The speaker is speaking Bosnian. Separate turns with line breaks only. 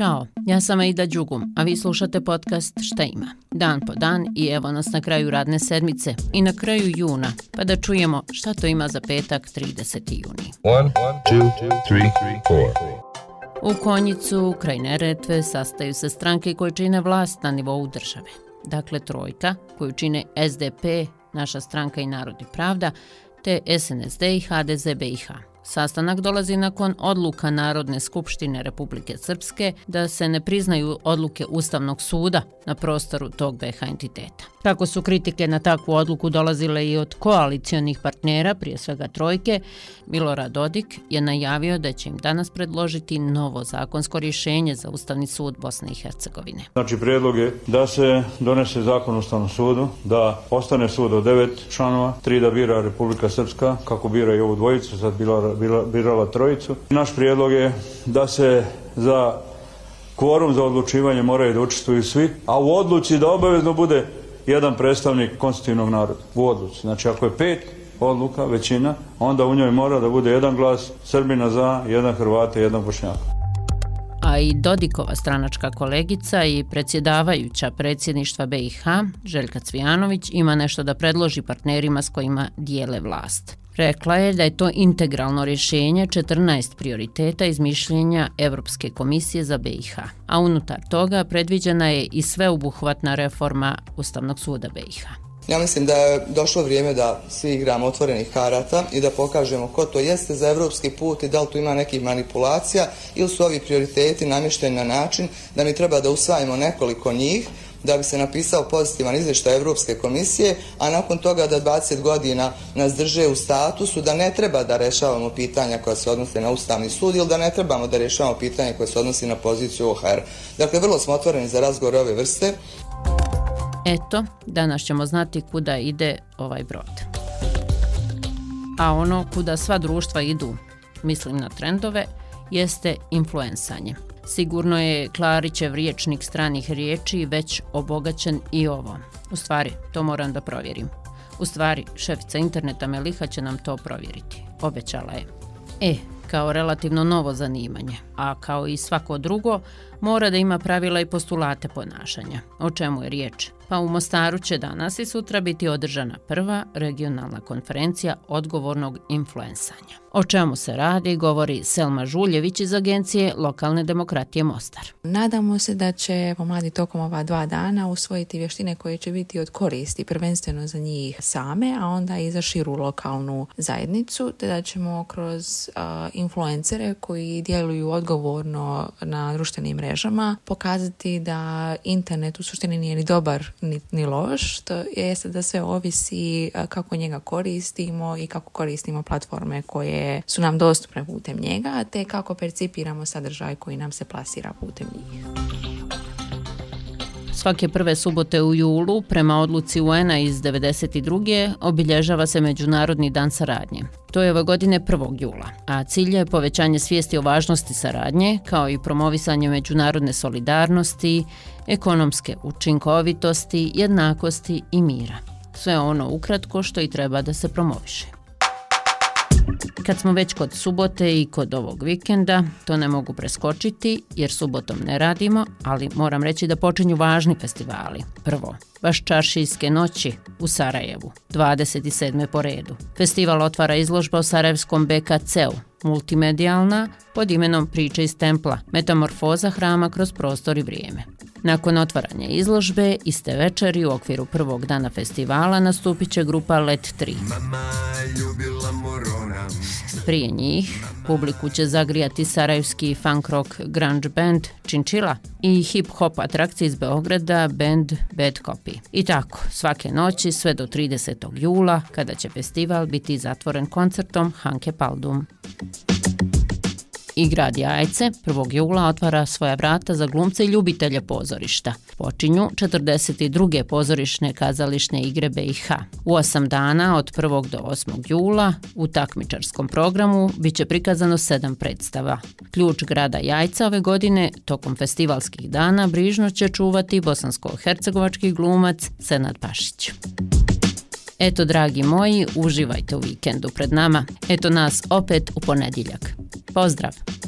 Ćao, ja sam Aida Đugum, a vi slušate podcast Šta ima? Dan po dan i evo nas na kraju radne sedmice i na kraju juna, pa da čujemo šta to ima za petak 30. juni. One, one, two, three, U Konjicu, kraj Neretve, sastaju se stranke koje čine vlast na nivou države. Dakle, trojka, koju čine SDP, naša stranka i Narodi pravda, te SNSD i HDZ BiH. Sastanak dolazi nakon odluka Narodne skupštine Republike Srpske da se ne priznaju odluke Ustavnog suda na prostoru tog BH entiteta. Tako su kritike na takvu odluku dolazile i od koalicijonih partnera, prije svega trojke, Milorad Dodik je najavio da će im danas predložiti novo zakonsko rješenje za Ustavni sud Bosne i Hercegovine.
Znači, predlog je da se donese zakon Ustavnom sudu, da ostane sud od devet članova, tri da bira Republika Srpska, kako bira i ovu dvojicu, sad bila, bila, birala trojicu. Naš prijedlog je da se za kvorum za odlučivanje moraju da učestvuju svi, a u odluci da obavezno bude jedan predstavnik konstitutivnog naroda u odluci. Znači ako je pet odluka, većina, onda u njoj mora da bude jedan glas Srbina za, jedan Hrvata i jedan Bošnjaka.
A i Dodikova stranačka kolegica i predsjedavajuća predsjedništva BiH, Željka Cvijanović, ima nešto da predloži partnerima s kojima dijele vlast. Rekla je da je to integralno rješenje 14 prioriteta iz mišljenja Evropske komisije za BiH, a unutar toga predviđena je i sveobuhvatna reforma Ustavnog suda BiH.
Ja mislim da je došlo vrijeme da svi igramo otvorenih karata i da pokažemo ko to jeste za evropski put i da li tu ima nekih manipulacija ili su ovi prioriteti namješteni na način da mi treba da usvajimo nekoliko njih, da bi se napisao pozitivan izvještaj Evropske komisije, a nakon toga da 20 godina nas drže u statusu, da ne treba da rešavamo pitanja koja se odnose na Ustavni sud ili da ne trebamo da rešavamo pitanja koje se odnose na poziciju OHR. Dakle, vrlo smo otvoreni za razgovor ove vrste.
Eto, danas ćemo znati kuda ide ovaj brod. A ono kuda sva društva idu, mislim na trendove, jeste influensanje. Sigurno je Klarićev riječnik stranih riječi već obogaćen i ovo. U stvari, to moram da provjerim. U stvari, šefica interneta Meliha će nam to provjeriti. Obećala je. E, kao relativno novo zanimanje, a kao i svako drugo, mora da ima pravila i postulate ponašanja. O čemu je riječ? Pa u Mostaru će danas i sutra biti održana prva regionalna konferencija odgovornog influensanja. O čemu se radi, govori Selma Žuljević iz agencije Lokalne demokratije Mostar.
Nadamo se da će pomladi tokom ova dva dana usvojiti vještine koje će biti od koristi prvenstveno za njih same, a onda i za širu lokalnu zajednicu, te da ćemo kroz uh, influencere koji djeluju odgovorno na društvenim mrežama pokazati da internet u suštini nije ni dobar ni, ni loš, to jeste da sve ovisi kako njega koristimo i kako koristimo platforme koje su nam dostupne putem njega, te kako percipiramo sadržaj koji nam se plasira putem njih.
Svake prve subote u julu, prema odluci UN-a iz 92. obilježava se Međunarodni dan saradnje. To je ove godine 1. jula, a cilj je povećanje svijesti o važnosti saradnje, kao i promovisanje međunarodne solidarnosti, ekonomske učinkovitosti, jednakosti i mira. Sve ono ukratko što i treba da se promoviše. Kad smo već kod subote i kod ovog vikenda, to ne mogu preskočiti jer subotom ne radimo, ali moram reći da počinju važni festivali. Prvo, Baš čaršijske noći u Sarajevu, 27. po redu. Festival otvara izložba o Sarajevskom BKC-u, multimedijalna, pod imenom Priče iz templa, metamorfoza hrama kroz prostor i vrijeme. Nakon otvaranja izložbe, iste večeri u okviru prvog dana festivala nastupit će grupa Let 3. Prije njih, publiku će zagrijati sarajevski funk rock grunge band Činčila i hip-hop atrakcije iz Beograda band Bad Copy. I tako, svake noći sve do 30. jula, kada će festival biti zatvoren koncertom Hanke Paldum. I grad Jajce 1. jula otvara svoja vrata za glumce i ljubitelje pozorišta. Počinju 42. pozorišne kazališne igre BiH. U 8 dana od 1. do 8. jula u takmičarskom programu bit će prikazano 7 predstava. Ključ grada Jajca ove godine tokom festivalskih dana brižno će čuvati bosansko-hercegovački glumac Senad Pašić. Eto, dragi moji, uživajte u vikendu pred nama. Eto nas opet u ponedjeljak. Pozdraw!